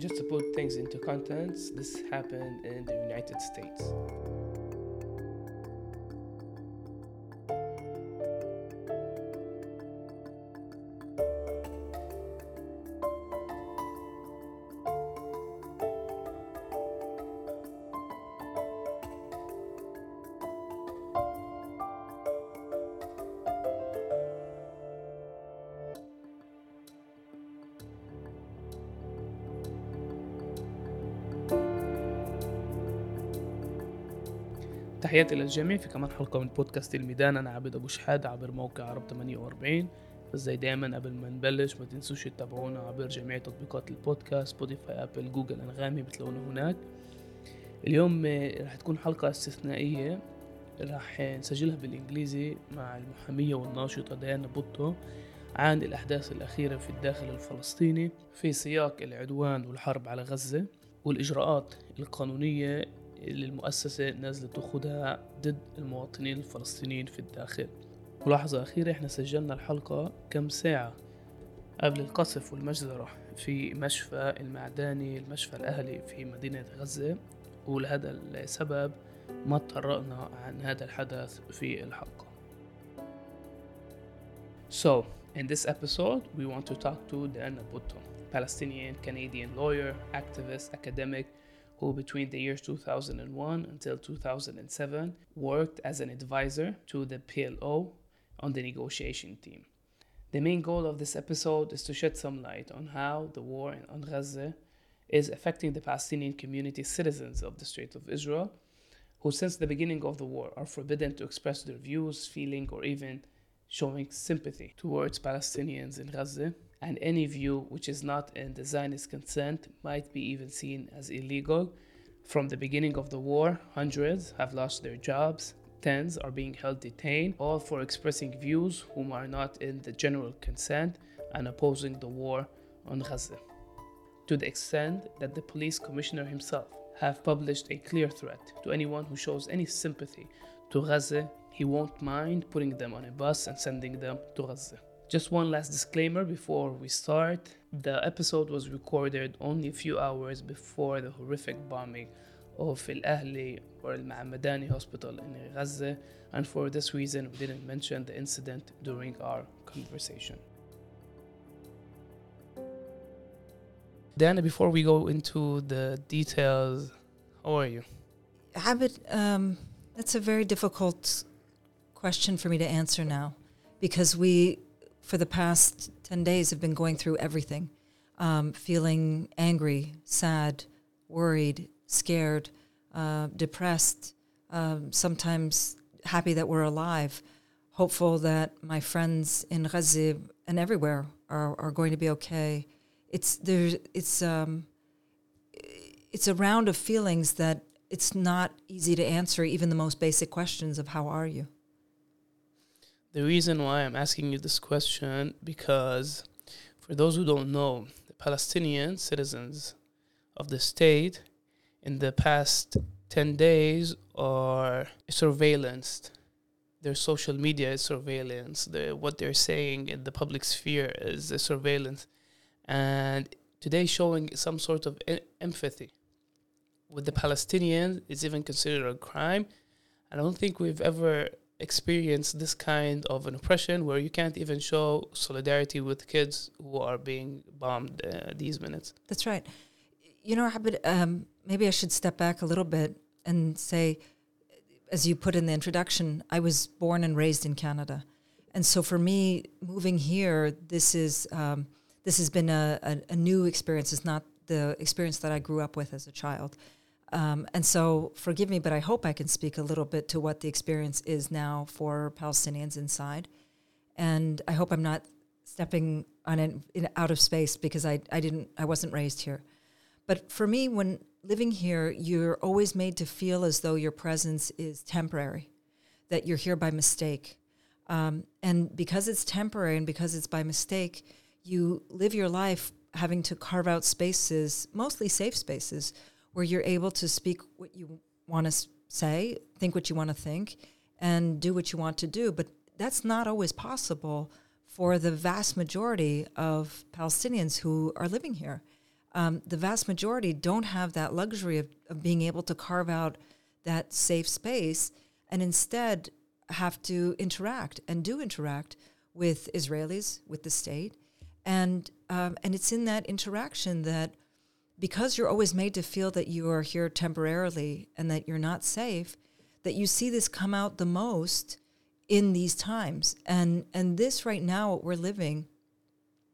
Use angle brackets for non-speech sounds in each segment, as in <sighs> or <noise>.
Just to put things into context, this happened in the United States. تحياتي للجميع في كمان حلقة من بودكاست الميدان. أنا عابد أبو شحاد عبر موقع عرب 48 بس زي دايما قبل ما نبلش ما تنسوش تتابعونا عبر جميع تطبيقات البودكاست سبوتيفاي أبل جوجل أنغامي بتلاقونا هناك. اليوم آه، راح تكون حلقة استثنائية. راح نسجلها بالإنجليزي مع المحامية والناشطة ديانا بوتو عن الأحداث الأخيرة في الداخل الفلسطيني في سياق العدوان والحرب على غزة والإجراءات القانونية اللي المؤسسة نازلة تاخدها ضد المواطنين الفلسطينيين في الداخل. ملاحظة أخيرة إحنا سجلنا الحلقة كم ساعة قبل القصف والمجزرة في مشفى المعداني المشفى الأهلي في مدينة غزة ولهذا السبب ما تطرقنا عن هذا الحدث في الحلقة. So, in this episode, we want to talk to Diana Bhutto, Palestinian Canadian lawyer, activist, academic, who between the years 2001 until 2007 worked as an advisor to the PLO on the negotiation team. The main goal of this episode is to shed some light on how the war in- on Gaza is affecting the Palestinian community citizens of the State of Israel, who since the beginning of the war are forbidden to express their views, feeling, or even showing sympathy towards Palestinians in Gaza, and any view which is not in the Zionist consent might be even seen as illegal. From the beginning of the war, hundreds have lost their jobs, tens are being held detained, all for expressing views whom are not in the general consent and opposing the war on Gaza. To the extent that the police commissioner himself have published a clear threat to anyone who shows any sympathy to Gaza, he won't mind putting them on a bus and sending them to Gaza. Just one last disclaimer before we start. The episode was recorded only a few hours before the horrific bombing of Al Ahli or Al Ma'amadani hospital in Gaza, and for this reason, we didn't mention the incident during our conversation. Diana, before we go into the details, how are you? Habib, um, that's a very difficult question for me to answer now because we, for the past 10 days, have been going through everything um, feeling angry, sad, worried, scared, uh, depressed, um, sometimes happy that we're alive, hopeful that my friends in Gaza and everywhere are, are going to be okay. It's, there, it's, um, it's a round of feelings that it's not easy to answer even the most basic questions of how are you The reason why I'm asking you this question because for those who don't know, the Palestinian citizens of the state in the past 10 days are surveillanced. Their social media is surveillance. The, what they're saying in the public sphere is a surveillance. And today showing some sort of e- empathy with the Palestinians is even considered a crime. I don't think we've ever experienced this kind of an oppression where you can't even show solidarity with kids who are being bombed uh, these minutes. that's right. You know Habib, um, maybe i should step back a little bit and say as you put in the introduction i was born and raised in canada. And so for me moving here this is um, this has been a, a, a new experience. It's not the experience that i grew up with as a child um, and so forgive me but i hope i can speak a little bit to what the experience is now for palestinians inside and i hope i'm not stepping on an in, out of space because I, I didn't I wasn't raised here. But for me, when living here, you're always made to feel as though your presence is temporary, that you're here by mistake. Um, and because it's temporary and because it's by mistake, you live your life having to carve out spaces, mostly safe spaces, where you're able to speak what you want to say, think what you want to think, and do what you want to do. But that's not always possible for the vast majority of Palestinians who are living here. Um, the vast majority don't have that luxury of, of being able to carve out that safe space and instead have to interact and do interact with Israelis, with the state. And, um, and it's in that interaction that because you're always made to feel that you are here temporarily and that you're not safe, that you see this come out the most in these times. And and this right now what we're living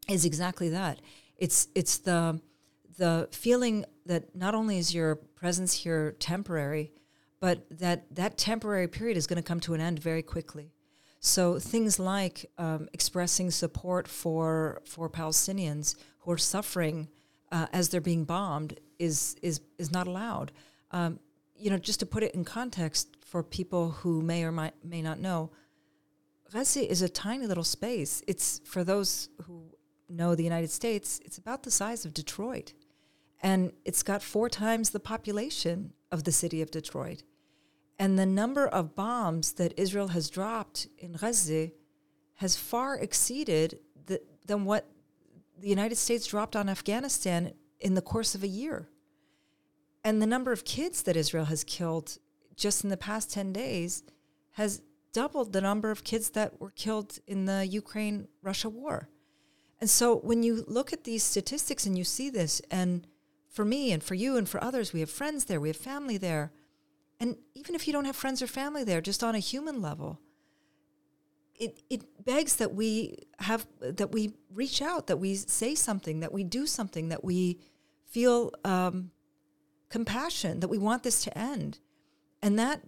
is exactly that. It's it's the the feeling that not only is your presence here temporary, but that that temporary period is going to come to an end very quickly. So things like um, expressing support for for Palestinians who are suffering uh, as they're being bombed is is is not allowed. Um, you know, just to put it in context for people who may or might, may not know, Gaza is a tiny little space. It's for those who know the United States. It's about the size of Detroit, and it's got four times the population of the city of Detroit. And the number of bombs that Israel has dropped in Gaza has far exceeded the, than what the United States dropped on Afghanistan in the course of a year. And the number of kids that Israel has killed just in the past 10 days has doubled the number of kids that were killed in the Ukraine Russia war. And so when you look at these statistics and you see this, and for me and for you and for others, we have friends there, we have family there. And even if you don't have friends or family there, just on a human level, it, it begs that we have that we reach out, that we say something, that we do something, that we feel um, compassion, that we want this to end, and that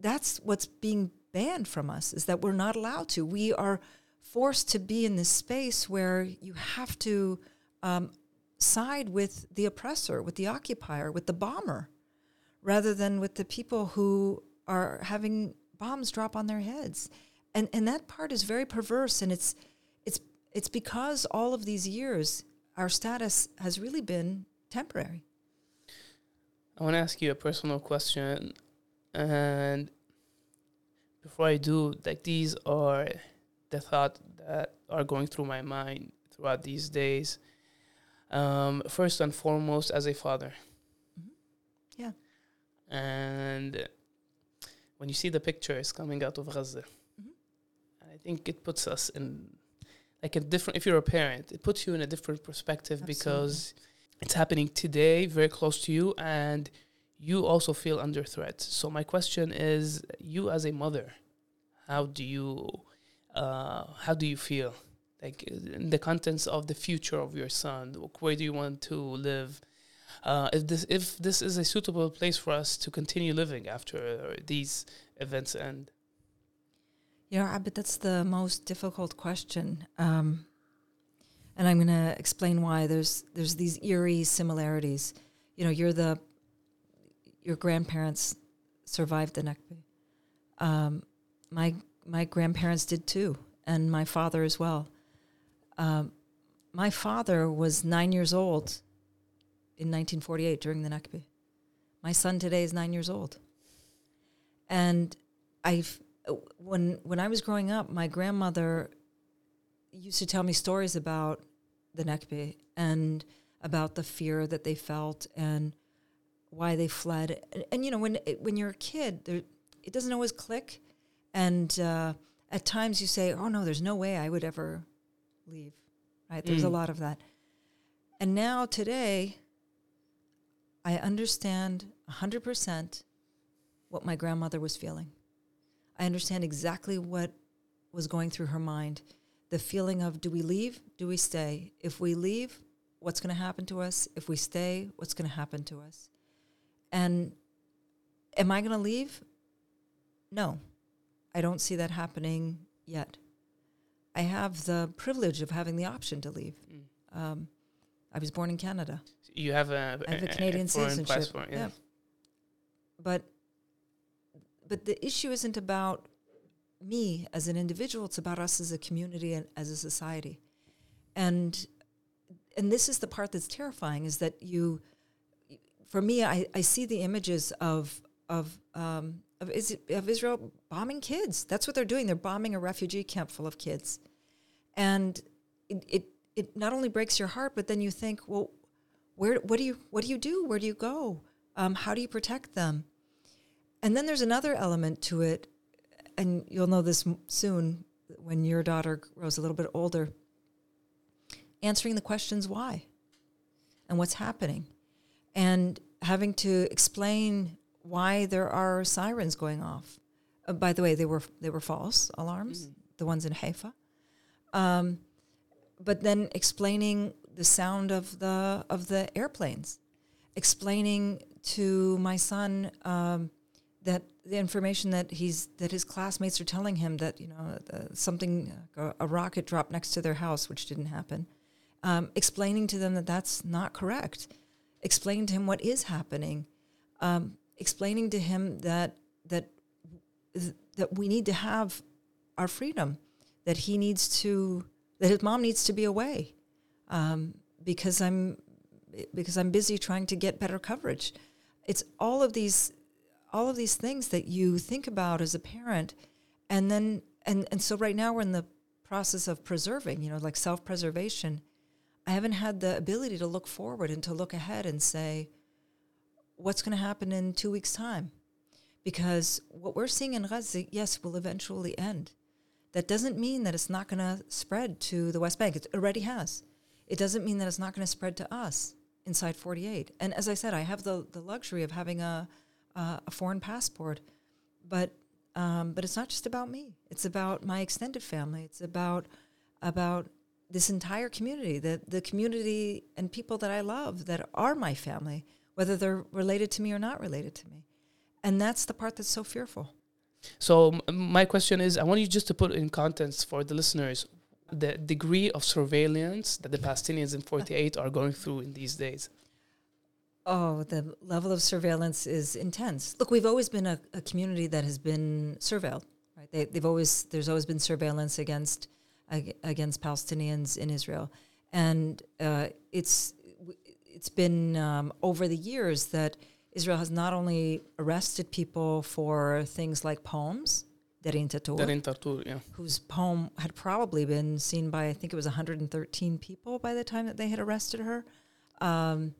that's what's being banned from us is that we're not allowed to. We are forced to be in this space where you have to um, side with the oppressor, with the occupier, with the bomber, rather than with the people who are having bombs drop on their heads and and that part is very perverse and it's it's it's because all of these years our status has really been temporary. I want to ask you a personal question and before i do like these are the thoughts that are going through my mind throughout these days. Um, first and foremost as a father. Mm-hmm. yeah. And when you see the pictures coming out of Gaza, think it puts us in like a different if you're a parent it puts you in a different perspective Absolutely. because it's happening today very close to you and you also feel under threat. So my question is you as a mother how do you uh, how do you feel? Like in the contents of the future of your son where do you want to live? Uh, if this if this is a suitable place for us to continue living after these events end yeah, but that's the most difficult question. Um, and I'm going to explain why. There's there's these eerie similarities. You know, you're the your grandparents survived the Nakba. Um, my my grandparents did too, and my father as well. Um, my father was nine years old in 1948 during the Nakba. My son today is nine years old, and I've when when I was growing up, my grandmother used to tell me stories about the Nakba and about the fear that they felt and why they fled. And, and you know, when when you're a kid, there, it doesn't always click, and uh, at times you say, "Oh no, there's no way I would ever leave." Right? There's mm. a lot of that. And now today, I understand 100% what my grandmother was feeling. I understand exactly what was going through her mind. The feeling of do we leave? Do we stay? If we leave, what's going to happen to us? If we stay, what's going to happen to us? And am I going to leave? No, I don't see that happening yet. I have the privilege of having the option to leave. Mm. Um, I was born in Canada. You have a, I have a, a Canadian a citizenship. Passport, yeah. yeah. But but the issue isn't about me as an individual it's about us as a community and as a society and and this is the part that's terrifying is that you for me i, I see the images of of um, of, is, of israel bombing kids that's what they're doing they're bombing a refugee camp full of kids and it, it it not only breaks your heart but then you think well where what do you what do you do? Where do you go? Um, how do you protect them? And then there's another element to it, and you'll know this soon when your daughter grows a little bit older. Answering the questions why and what's happening, and having to explain why there are sirens going off. Uh, by the way, they were they were false alarms, the ones in Haifa. Um, but then explaining the sound of the of the airplanes, explaining to my son um, that the information that he's that his classmates are telling him that you know uh, something uh, a rocket dropped next to their house, which didn't happen. Um, explaining to them that that's not correct, explaining to him what is happening, um, explaining to him that that that we need to have our freedom, that he needs to that his mom needs to be away, um, because I'm because I'm busy trying to get better coverage. It's all of these all of these things that you think about as a parent, and then and and so right now we're in the process of preserving, you know, like self preservation. I haven't had the ability to look forward and to look ahead and say, what's going to happen in two weeks' time? Because what we're seeing in Gaza, yes, will eventually end. That doesn't mean that it's not going to spread to the West Bank. It already has. It doesn't mean that it's not going to spread to us inside 48. And as I said, I have the, the luxury of having a, uh, a foreign passport, but um, but it's not just about me. It's about my extended family. It's about about this entire community, the the community and people that I love that are my family, whether they're related to me or not related to me, and that's the part that's so fearful. So my question is, I want you just to put in context for the listeners the degree of surveillance that the Palestinians in 48 are going through in these days. Oh, the level of surveillance is intense. Look, we've always been a, a community that has been surveilled. Right? They, they've always there's always been surveillance against against Palestinians in Israel, and uh, it's it's been um, over the years that Israel has not only arrested people for things like poems, Dareen Tatour, Darin Tartur, yeah. whose poem had probably been seen by I think it was 113 people by the time that they had arrested her. Um,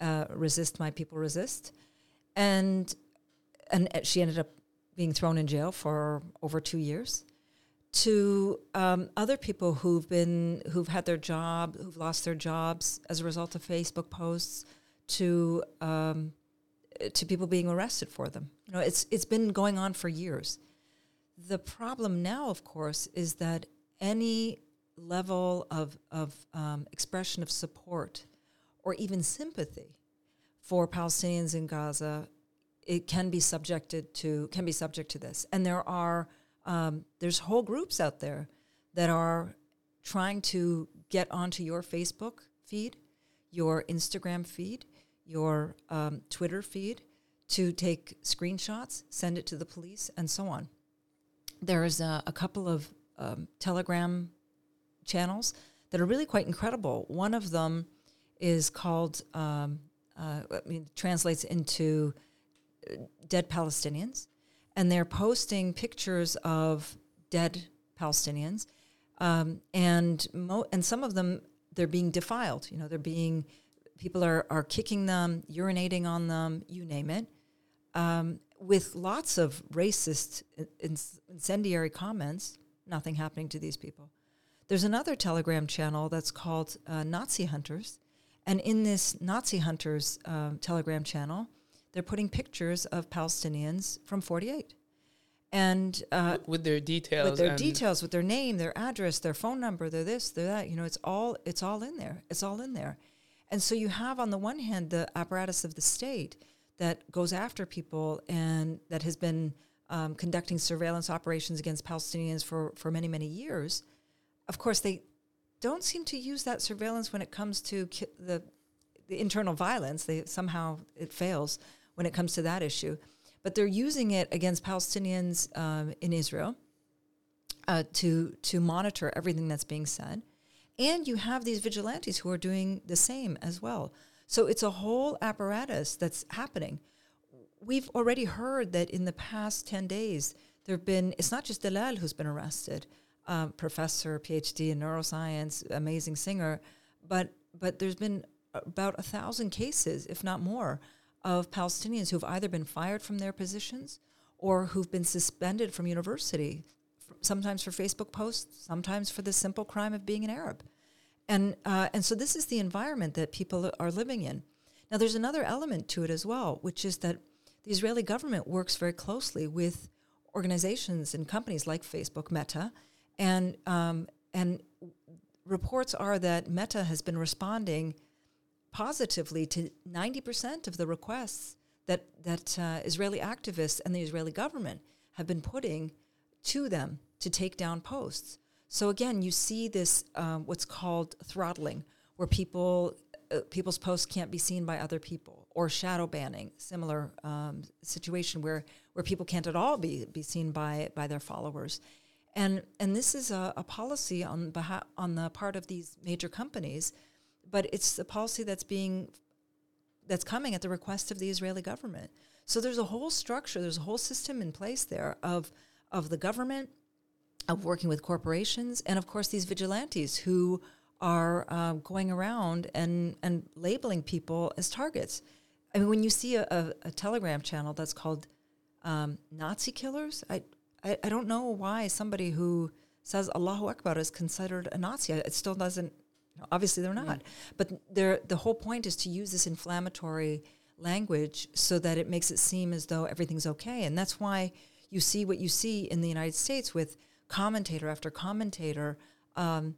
uh, resist my people resist, and and she ended up being thrown in jail for over two years. To um, other people who've been who've had their job, who've lost their jobs as a result of Facebook posts, to um, to people being arrested for them. You know, it's it's been going on for years. The problem now, of course, is that any level of of um, expression of support or even sympathy for Palestinians in Gaza, it can be subjected to can be subject to this. And there are um, there's whole groups out there that are trying to get onto your Facebook feed, your Instagram feed, your um, Twitter feed to take screenshots, send it to the police, and so on. There's a, a couple of um, Telegram channels that are really quite incredible. One of them is called, um, uh, I mean, translates into uh, dead Palestinians, and they're posting pictures of dead Palestinians, um, and mo- and some of them they're being defiled. You know, they're being people are are kicking them, urinating on them, you name it, um, with lots of racist, inc- incendiary comments. Nothing happening to these people. There's another Telegram channel that's called uh, Nazi Hunters, and in this Nazi Hunters um, Telegram channel, they're putting pictures of Palestinians from 48. And uh, with, their details. with their details, with their name, their address, their phone number, their this, their that. You know, it's all it's all in there. It's all in there. And so you have on the one hand the apparatus of the state that goes after people and that has been um, conducting surveillance operations against Palestinians for for many many years. Of course, they don't seem to use that surveillance when it comes to ki- the the internal violence. They somehow it fails when it comes to that issue, but they're using it against Palestinians um, in Israel uh, to to monitor everything that's being said, and you have these vigilantes who are doing the same as well. So it's a whole apparatus that's happening. We've already heard that in the past ten days there have been. It's not just Dalal who's been arrested, um, professor, PhD in neuroscience, amazing singer, but but there's been about a thousand cases, if not more, of Palestinians who've either been fired from their positions or who've been suspended from university, sometimes for Facebook posts, sometimes for the simple crime of being an Arab. And, uh, and so this is the environment that people are living in. Now, there's another element to it as well, which is that the Israeli government works very closely with organizations and companies like Facebook, Meta, and um, and reports are that Meta has been responding positively to 90% of the requests that that uh, Israeli activists and the Israeli government have been putting to them to take down posts. So again, you see this um, what's called throttling, where people uh, people's posts can't be seen by other people, or shadow banning, similar um, situation where where people can't at all be be seen by by their followers. And, and this is a, a policy on, behalf, on the part of these major companies, but it's a policy that's being that's coming at the request of the Israeli government. So there's a whole structure, there's a whole system in place there of of the government, of working with corporations, and of course these vigilantes who are uh, going around and and labeling people as targets. I mean, when you see a, a, a Telegram channel that's called um, Nazi killers, I I, I don't know why somebody who says Allahu Akbar is considered a Nazi. It still doesn't. Obviously, they're not. Mm. But the whole point is to use this inflammatory language so that it makes it seem as though everything's okay, and that's why you see what you see in the United States with commentator after commentator. Um,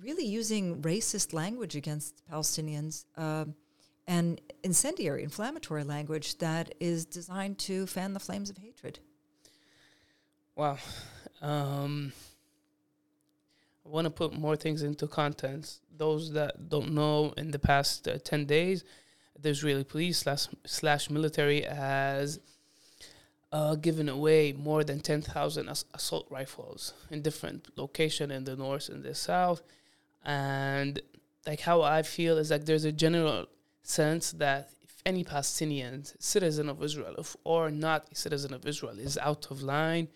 really using racist language against Palestinians uh, and incendiary, inflammatory language that is designed to fan the flames of hatred. Wow. Um, I want to put more things into context. Those that don't know, in the past uh, 10 days, the Israeli police slash, slash military has uh, given away more than 10,000 ass- assault rifles in different locations in the north and the south. And like how I feel is like there's a general sense that if any Palestinian citizen of Israel if, or not a citizen of Israel is out of line,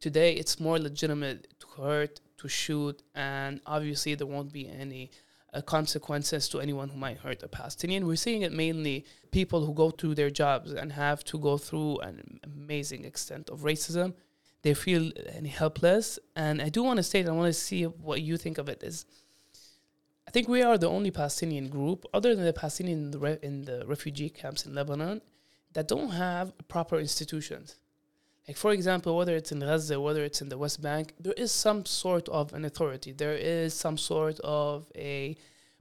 Today, it's more legitimate to hurt, to shoot, and obviously there won't be any uh, consequences to anyone who might hurt a Palestinian. We're seeing it mainly people who go to their jobs and have to go through an amazing extent of racism. They feel uh, helpless, and I do want to state, I want to see what you think of it. Is I think we are the only Palestinian group, other than the Palestinian in the, re- in the refugee camps in Lebanon, that don't have proper institutions. Like for example, whether it's in Gaza, whether it's in the West Bank, there is some sort of an authority. There is some sort of a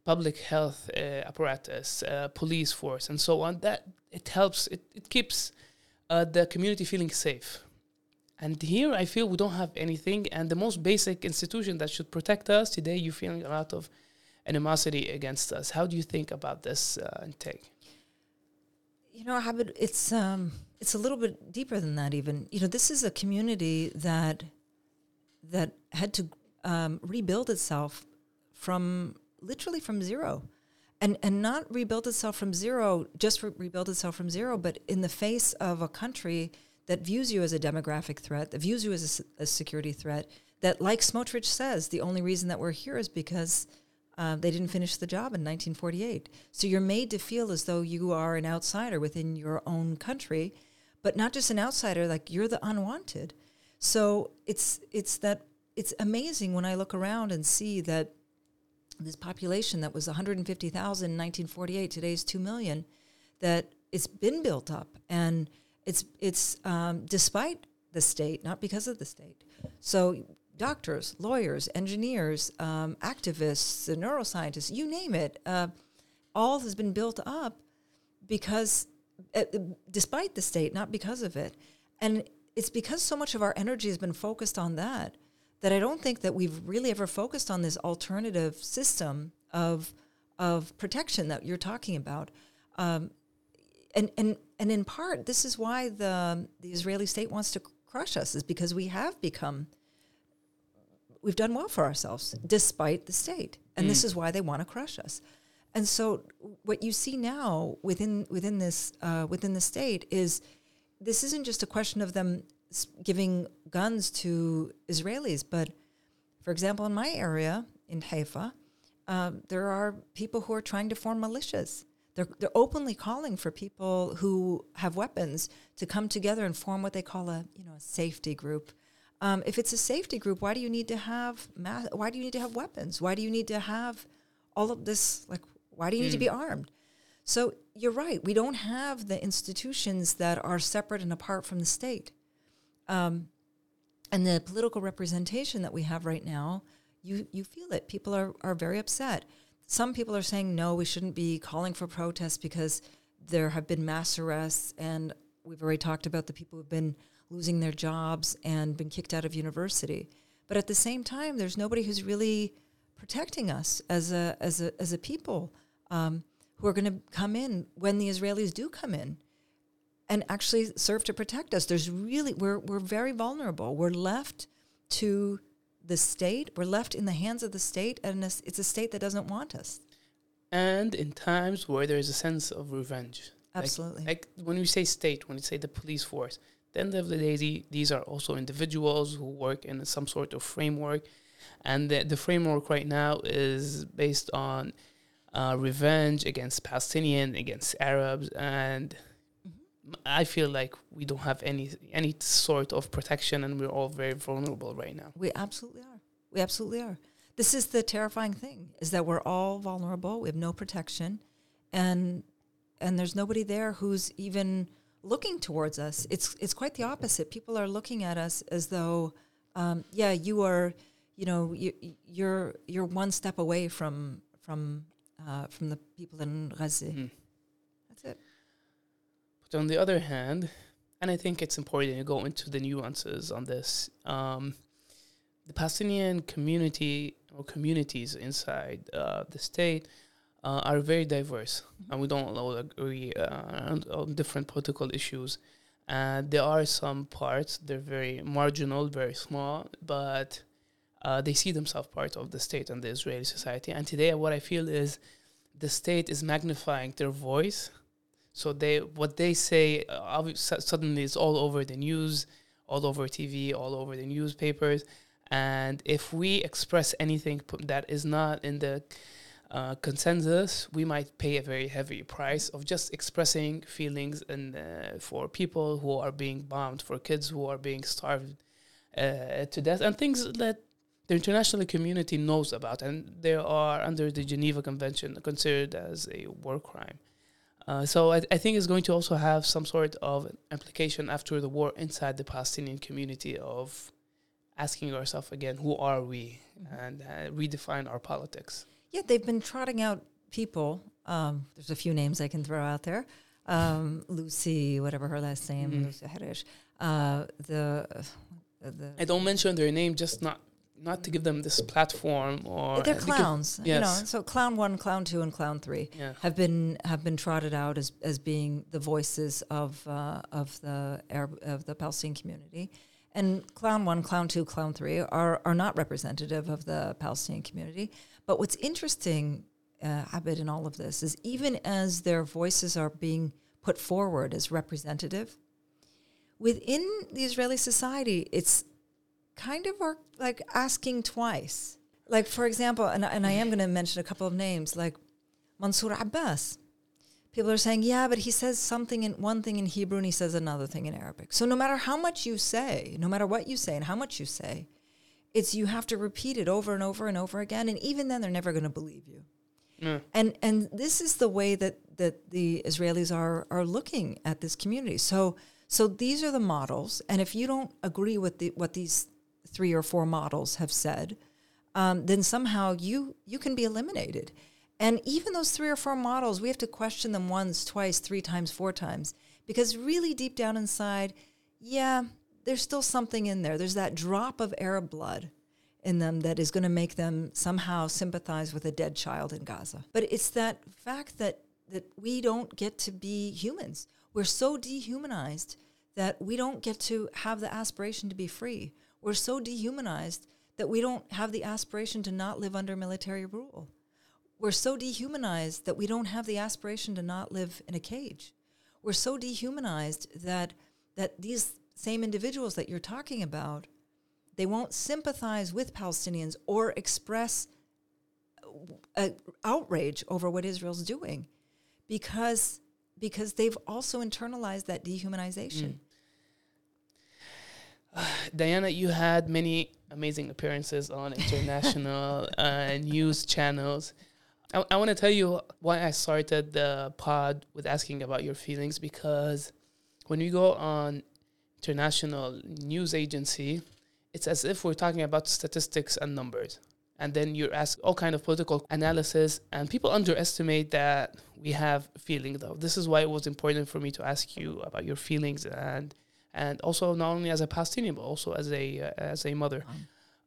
public health uh, apparatus, uh, police force, and so on. That it helps. It it keeps uh, the community feeling safe. And here, I feel we don't have anything. And the most basic institution that should protect us today, you're feeling a lot of animosity against us. How do you think about this uh, intake? You know, Habib, it's um, it's a little bit deeper than that. Even you know, this is a community that that had to um, rebuild itself from literally from zero, and and not rebuild itself from zero, just re- rebuild itself from zero, but in the face of a country that views you as a demographic threat, that views you as a, a security threat. That, like Smotrich says, the only reason that we're here is because uh, they didn't finish the job in 1948. So you're made to feel as though you are an outsider within your own country but not just an outsider like you're the unwanted. So it's it's that it's amazing when i look around and see that this population that was 150,000 in 1948 today is 2 million that it's been built up. And it's it's um, despite the state not because of the state. So doctors lawyers engineers um, activists neuroscientists you name it uh, all has been built up because uh, despite the state, not because of it. And it's because so much of our energy has been focused on that that I don't think that we've really ever focused on this alternative system of of protection that you're talking about. Um, and and and in part, this is why the the Israeli state wants to crush us, is because we have become we've done well for ourselves despite the state, and mm. this is why they want to crush us. And so, what you see now within within this uh, within the state is this isn't just a question of them giving guns to Israelis, but for example, in my area in Haifa, um, there are people who are trying to form militias. They're, they're openly calling for people who have weapons to come together and form what they call a you know a safety group. Um, if it's a safety group, why do you need to have why do you need to have weapons? Why do you need to have all of this? Like, why do you need to be armed? So you're right. We don't have the institutions that are separate and apart from the state. Um, and the political representation that we have right now, you, you feel it. People are, are very upset. Some people are saying, no, we shouldn't be calling for protests because there have been mass arrests. And we've already talked about the people who've been losing their jobs and been kicked out of university. But at the same time, there's nobody who's really protecting us as a, as a, as a people. Um, who are going to come in when the Israelis do come in and actually serve to protect us. There's really we're we're very vulnerable. We're left to the state. We're left in the hands of the state, and it's a state that doesn't want us. And in times where there is a sense of revenge, absolutely. Like, like when we say state, when we say the police force, at the end of the day, these are also individuals who work in some sort of framework, and the, the framework right now is based on uh, revenge against Palestinian, against Arabs, and. I feel like we don't have any any sort of protection, and we're all very vulnerable right now. We absolutely are. We absolutely are. This is the terrifying thing: is that we're all vulnerable. We have no protection, and and there's nobody there who's even looking towards us. It's it's quite the opposite. People are looking at us as though, um, yeah, you are, you know, you, you're you're one step away from from uh, from the people in Gaza. Mm-hmm. That's it. But on the other hand, and I think it's important to go into the nuances on this. Um, the Palestinian community or communities inside uh, the state uh, are very diverse, mm-hmm. and we don't all agree uh, on, on, different political issues. And there are some parts they're very marginal, very small, but uh, they see themselves part of the state and the Israeli society. And today, what I feel is the state is magnifying their voice. So they what they say uh, suddenly is all over the news, all over TV, all over the newspapers. And if we express anything that is not in the uh, consensus, we might pay a very heavy price of just expressing feelings and uh, for people who are being bombed, for kids who are being starved uh, to death, and things that the international community knows about, and they are under the Geneva Convention considered as a war crime. Uh, so I, I, think it's going to also have some sort of implication after the war inside the Palestinian community of asking ourselves again, who are we, mm-hmm. and uh, redefine our politics. Yeah, they've been trotting out people. Um, there's a few names I can throw out there. Um, Lucy, whatever her last name, mm-hmm. Lucy Aharish. Uh, the, the I don't mention their name, just not not to give them this platform or they're clowns yes. you know so clown one clown two and clown three yeah. have been have been trotted out as as being the voices of uh, of the Arab, of the Palestinian community and clown one clown two clown three are are not representative of the Palestinian community but what's interesting uh, Abed in all of this is even as their voices are being put forward as representative within the Israeli society it's kind of are like asking twice. Like for example, and and I am going to mention a couple of names like Mansour Abbas. People are saying, yeah, but he says something in one thing in Hebrew and he says another thing in Arabic. So no matter how much you say, no matter what you say and how much you say, it's you have to repeat it over and over and over again, and even then they're never going to believe you. Mm. And and this is the way that that the Israelis are are looking at this community. So so these are the models, and if you don't agree with the, what these three or four models have said, um, then somehow you you can be eliminated. And even those three or four models, we have to question them once, twice, three times, four times, because really deep down inside, yeah, there's still something in there. There's that drop of Arab blood in them that is going to make them somehow sympathize with a dead child in Gaza. But it's that fact that that we don't get to be humans. We're so dehumanized that we don't get to have the aspiration to be free. We're so dehumanized that we don't have the aspiration to not live under military rule. We're so dehumanized that we don't have the aspiration to not live in a cage. We're so dehumanized that that these same individuals that you're talking about, they won't sympathize with Palestinians or express uh, outrage over what Israel's doing, because because they've also internalized that dehumanization. Mm. <sighs> Diana, you had many amazing appearances on international <laughs> uh, news channels. I, I want to tell you why I started the pod with asking about your feelings because when we go on international news agency, it's as if we're talking about statistics and numbers. And then you're asked all kind of political analysis, and people underestimate that we have feeling. Though this is why it was important for me to ask you about your feelings, and and also not only as a Palestinian but also as a uh, as a mother.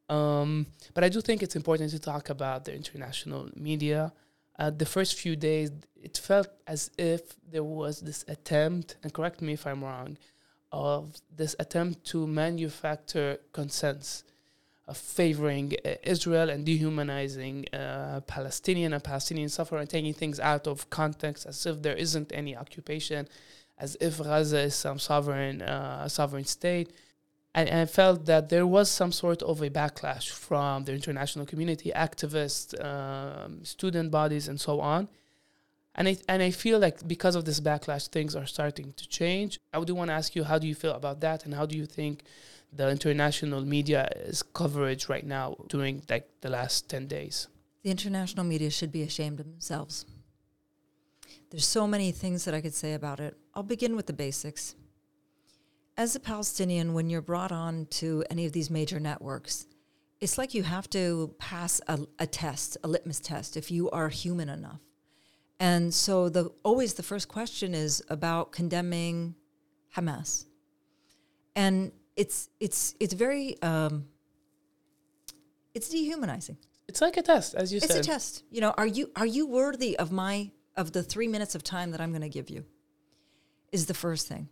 Um, but I do think it's important to talk about the international media. Uh, the first few days, it felt as if there was this attempt, and correct me if I'm wrong, of this attempt to manufacture consensus of favoring uh, Israel and dehumanizing uh, Palestinian and Palestinian sufferers and taking things out of context as if there isn't any occupation, as if Gaza is some sovereign uh, sovereign state. And, and, I felt that there was some sort of a backlash from the international community, activists, um, student bodies, and so on. And I, and I feel like because of this backlash, things are starting to change. I do want to ask you, how do you feel about that? And how do you think the international media is coverage right now during like the last 10 days? The international media should be ashamed of themselves. There's so many things that I could say about it. I'll begin with the basics. As a Palestinian, when you're brought on to any of these major networks, it's like you have to pass a, a test, a litmus test, if you are human enough and so the always the first question is about condemning Hamas. And it's it's it's very um, it's dehumanizing. It's like a test, as you it's said. It's a test. You know, are you are you worthy of my of the three minutes of time that I'm going to give you? Is the first thing,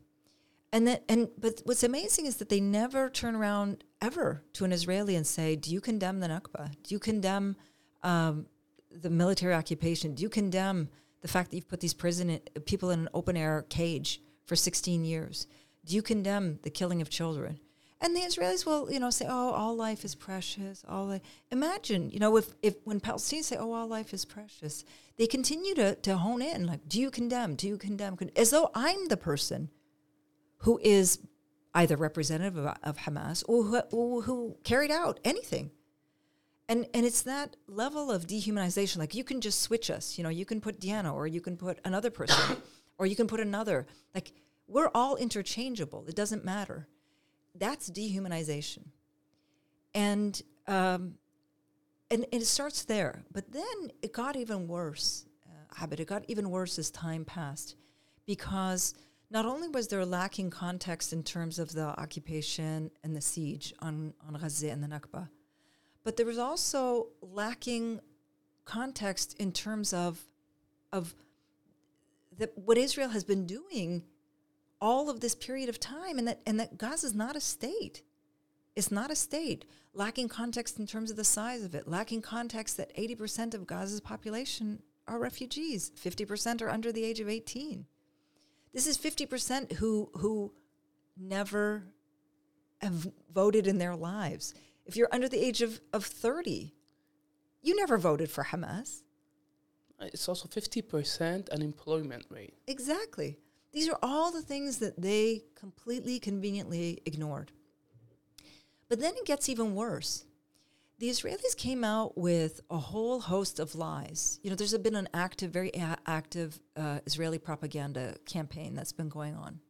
and then and but what's amazing is that they never turn around ever to an Israeli and say, "Do you condemn the Nakba? Do you condemn um, the military occupation? Do you condemn the fact that you've put these prison people in an open air cage for 16 years? Do you condemn the killing of children? And the Israelis will, you know, say, "Oh, all life is precious." All life. imagine, you know, if if when Palestinians say, "Oh, all life is precious," they continue to to hone in, like, "Do you condemn? Do you condemn?" As though I'm the person who is either representative of, of Hamas or who, who carried out anything and and it's that level of dehumanization like you can just switch us you know you can put Diana or you can put another person or you can put another like we're all interchangeable it doesn't matter that's dehumanization. And um and, and it starts there. But then it got even worse uh, it got even worse as time passed because not only was there lacking context in terms of the occupation and the siege on, on Gaza and the Nakba, but there was also lacking context in terms of of that what Israel has been doing all of this period of time and that and that Gaza is not a state. It's not a state. Lacking context in terms of the size of it, lacking context that 80% of Gaza's population are refugees, 50% are under the age of 18. This is 50% who who never have voted in their lives. If you're under the age of, of 30, you never voted for Hamas. It's also 50% unemployment rate. Exactly. These are all the things that they completely conveniently ignored. But then it gets even worse. The Israelis came out with a whole host of lies. You know, there's been an active, very a- active uh, Israeli propaganda campaign that's been going on.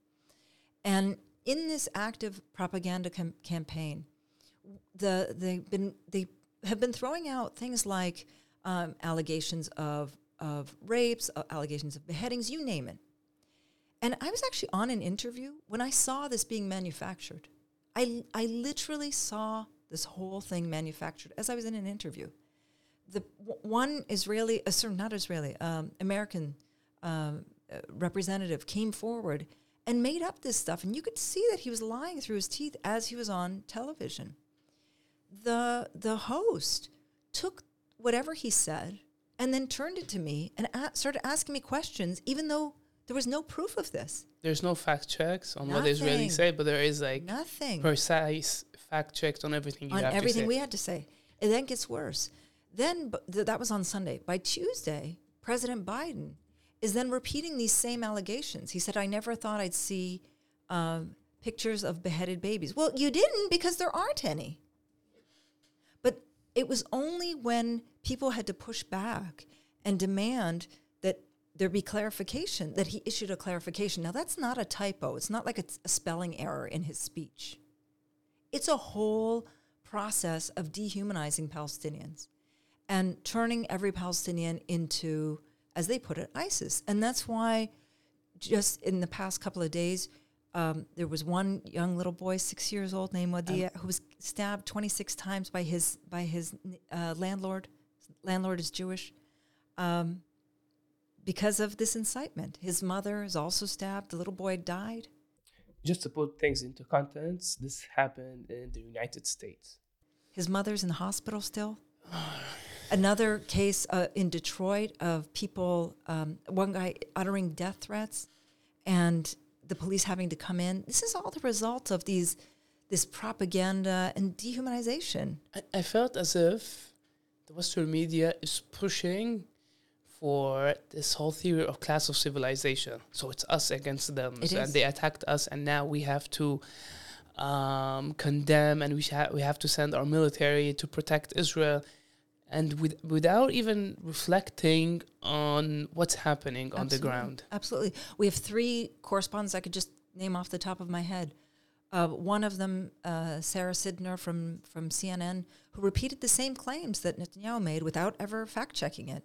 And in this active propaganda com- campaign, the they've been they have been throwing out things like um, allegations of of rapes, uh, allegations of beheadings, you name it. And I was actually on an interview when I saw this being manufactured. I I literally saw this whole thing manufactured as I was in an interview. The w- one Israeli, uh, sorry, not Israeli, um, American um, uh, representative came forward and made up this stuff, and you could see that he was lying through his teeth as he was on television the the host took whatever he said and then turned it to me and a- started asking me questions, even though there was no proof of this. There's no fact checks on Nothing. what Israelis say, but there is like Nothing. precise fact checks on everything you on have everything to say. we had to say. It then gets worse. Then th- that was on Sunday. By Tuesday, President Biden is then repeating these same allegations. He said, "I never thought I'd see um, pictures of beheaded babies." Well, you didn't because there aren't any. But it was only when people had to push back and demand there be clarification that he issued a clarification. Now, that's not a typo. It's not like it's a spelling error in his speech. It's a whole process of dehumanizing Palestinians and turning every Palestinian into, as they put it, ISIS. And that's why just in the past couple of days, um, there was one young little boy, six years old, named Wadia, who was stabbed 26 times by his by his uh, landlord. Landlord is Jewish, um, because of this incitement. His mother is also stabbed. The little boy died. Just to put things into context, this happened in the United States. His mother's in the hospital still. Another case uh, in Detroit of people, um, one guy uttering death threats, and the police having to come in. This is all the result of these, this propaganda and dehumanization. I, I felt as if the Western media is pushing for this whole theory of clash of civilization. So it's us against them, It so- is. and they attacked us, and now we have to um, condemn, and we ha- we have to send our military to protect Israel, and with, without even reflecting on what's happening on the ground. Absolutely. We have three correspondents I could just name off the top of my head. Uh, one of them, uh, Sarah Sidner from, from CNN, who repeated the same claims that Netanyahu made without ever fact checking it.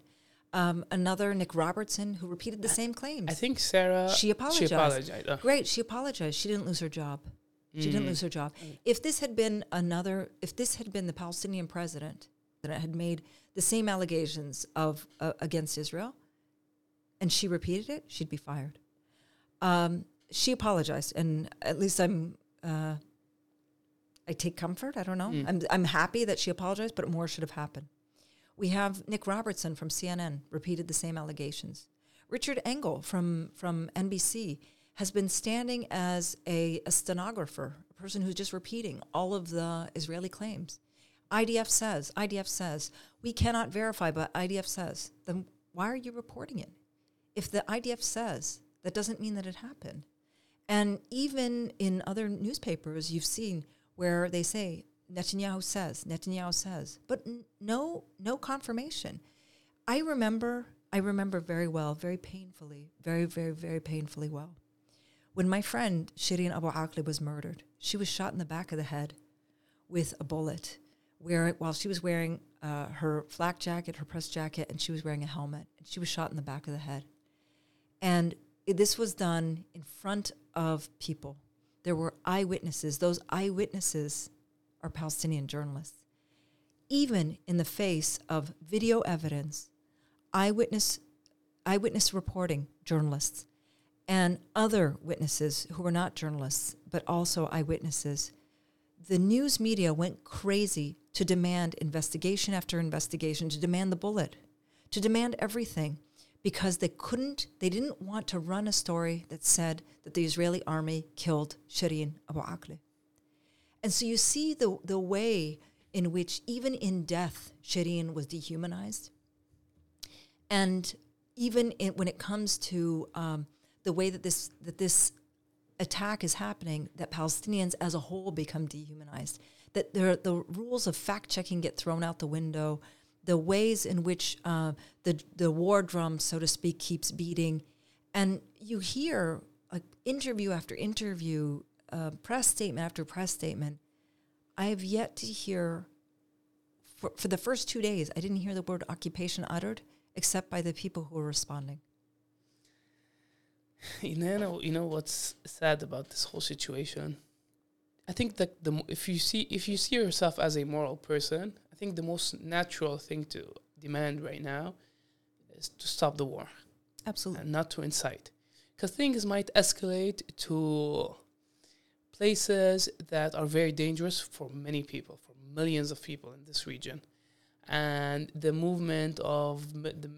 Um, another, Nick Robertson, who repeated the same claims. I think Sarah She apologized. She apologized. uh, Great, she apologized. She didn't lose her job. She didn't Mm. lose her job. If this had been another, if this had been the Palestinian president that had made the same allegations of uh, against Israel, and she repeated it, she'd be fired. Um, she apologized, and at least I'm. Uh, I take comfort. I don't know. Mm. I'm I'm happy that she apologized, but more should have happened. We have Nick Robertson from CNN repeated the same allegations. Richard Engel from from NBC has been standing as a, a stenographer, a person who's just repeating all of the Israeli claims. IDF says, IDF says, we cannot verify, but IDF says. Then why are you reporting it? If the IDF says, that doesn't mean that it happened. And even in other newspapers, you've seen where they say Netanyahu says, Netanyahu says, but n- no, no confirmation. I remember, I remember very well, very painfully, very, very, very painfully well. When my friend Shireen Abu Akleh was murdered, she was shot in the back of the head with a bullet, where while she was wearing uh, her flak jacket, her press jacket, and she was wearing a helmet, and she was shot in the back of the head. And it- this was done in front of people. There were eyewitnesses. Those eyewitnesses are Palestinian journalists. Even in the face of video evidence, eyewitness, eyewitness reporting journalists, and other witnesses who were not journalists but also eyewitnesses, the news media went crazy to demand investigation after investigation, to demand the bullet, to demand everything because they couldn't, they didn't want to run a story that said that the Israeli army killed Shireen Abu Akleh. And so you see the, the way in which, even in death, Shireen was dehumanized. And even in, when it comes to um, the way that this, that this attack is happening, that Palestinians as a whole become dehumanized, that there, the rules of fact checking get thrown out the window, the ways in which uh, the, the war drum, so to speak, keeps beating. And you hear interview after interview, uh, press statement after press statement. I have yet to hear, for, for the first two days, I didn't hear the word occupation uttered except by the people who were responding. <sighs> you know, you know what's sad about this whole situation. I think that the if you see if you see yourself as a moral person, I think the most natural thing to demand right now is to stop the war Absolutely. and not to incite, because things might escalate to places that are very dangerous for many people, for millions of people in this region, and the movement of mi- the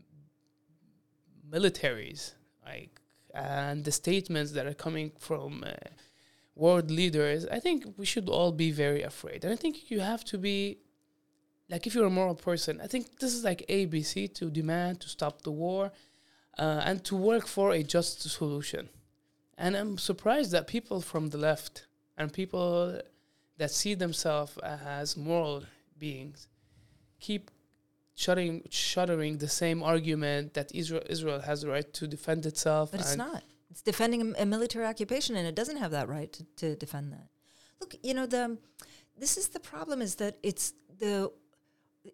militaries, like and the statements that are coming from uh, world leaders, I think we should all be very afraid. And I think you have to be like if you're a moral person, I think this is like ABC to demand to stop the war uh, and to work for a just solution. And I'm surprised that people from the left and people that see themselves as moral beings keep shuttering, shuttering the same argument that Israel Israel has the right to defend itself. But it's not. It's defending a, a military occupation, and it doesn't have that right to, to defend that. Look, you know the. This is the problem: is that it's the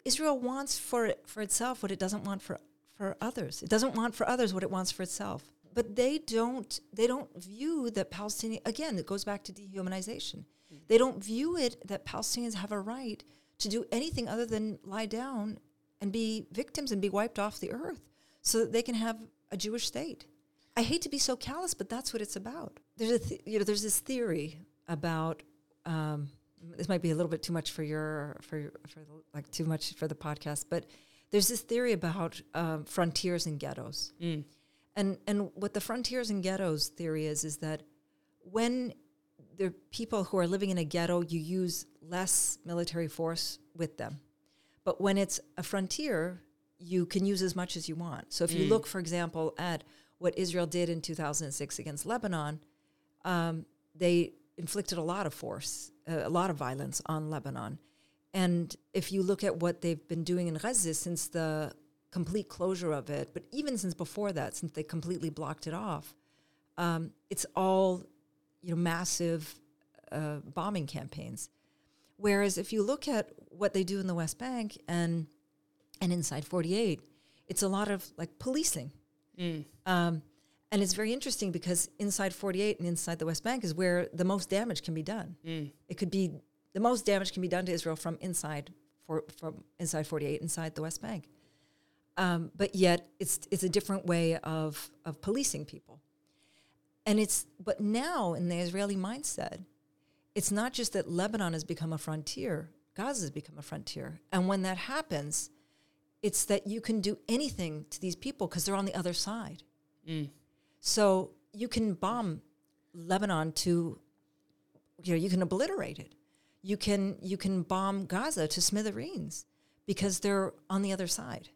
Israel wants for for itself what it doesn't want for for others. It doesn't want for others what it wants for itself. But they don't. They don't view that Palestinian. Again, it goes back to dehumanization. They don't view it that Palestinians have a right to do anything other than lie down and be victims and be wiped off the earth, so that they can have a Jewish state. I hate to be so callous, but that's what it's about. There's a th- you know there's this theory about um, this might be a little bit too much for your for your, for the, like too much for the podcast, but there's this theory about um, frontiers and ghettos, Mm. And and what the frontiers and ghettos theory is is that when the people who are living in a ghetto, you use less military force with them, but when it's a frontier, you can use as much as you want. So if you Mm. look, for example, at what Israel did in 2006 against Lebanon, um, they inflicted a lot of force, uh, a lot of violence on Lebanon. And if you look at what they've been doing in Gaza since the complete closure of it, but even since before that, since they completely blocked it off, um, it's all you know massive uh, bombing campaigns. Whereas if you look at what they do in the West Bank and and inside 48, it's a lot of like policing. Mm. Um, and it's very interesting because inside 48 and inside the West Bank is where the most damage can be done. Mm. It could be the most damage can be done to Israel from inside for, from inside 48 inside the West Bank. Um, but yet it's it's a different way of of policing people. And it's but now in the Israeli mindset, it's not just that Lebanon has become a frontier, Gaza has become a frontier. And when that happens, it's that you can do anything to these people because they're on the other side. Mm. So you can bomb Lebanon to, you know, you can obliterate it. You can you can bomb Gaza to smithereens because they're on the other side.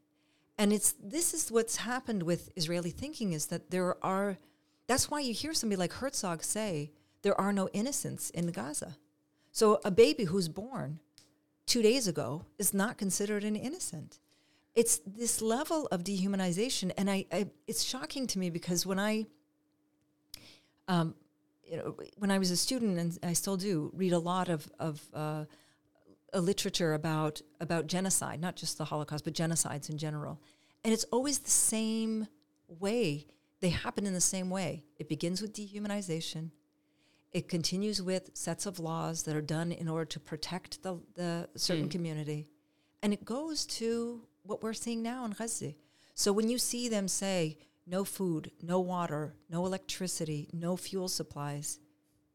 And it's this is what's happened with Israeli thinking is that there are. That's why you hear somebody like Herzog say there are no innocents in Gaza. So a baby who's born two days ago is not considered an innocent it's this level of dehumanization and I, I it's shocking to me because when i um, you know when i was a student and i still do read a lot of of uh, a literature about about genocide not just the holocaust but genocides in general and it's always the same way they happen in the same way it begins with dehumanization it continues with sets of laws that are done in order to protect the, the certain Mm. community and it goes to what we're seeing now in Gaza. So when you see them say no food, no water, no electricity, no fuel supplies,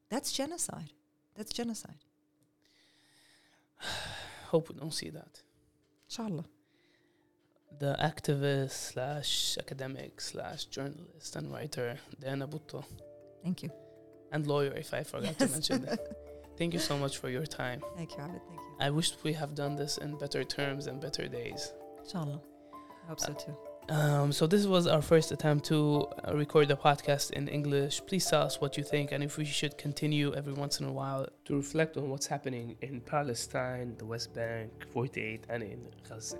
that's genocide. That's genocide. <sighs> Hope we don't see that. Inshallah. The activist slash academic slash journalist and writer Diana Buttu Thank you. and lawyer, if I forgot to mention that. <laughs> Thank you so much for your time. Thank you, Habib. Thank you. I wish we have done this in better terms and better days. Inshallah. I hope so uh, too. Um, so this was our first attempt to uh, record the podcast in English. Please tell us what you think and if we should continue every once in a while to reflect on what's happening in Palestine, the West Bank, 48, and in Gaza.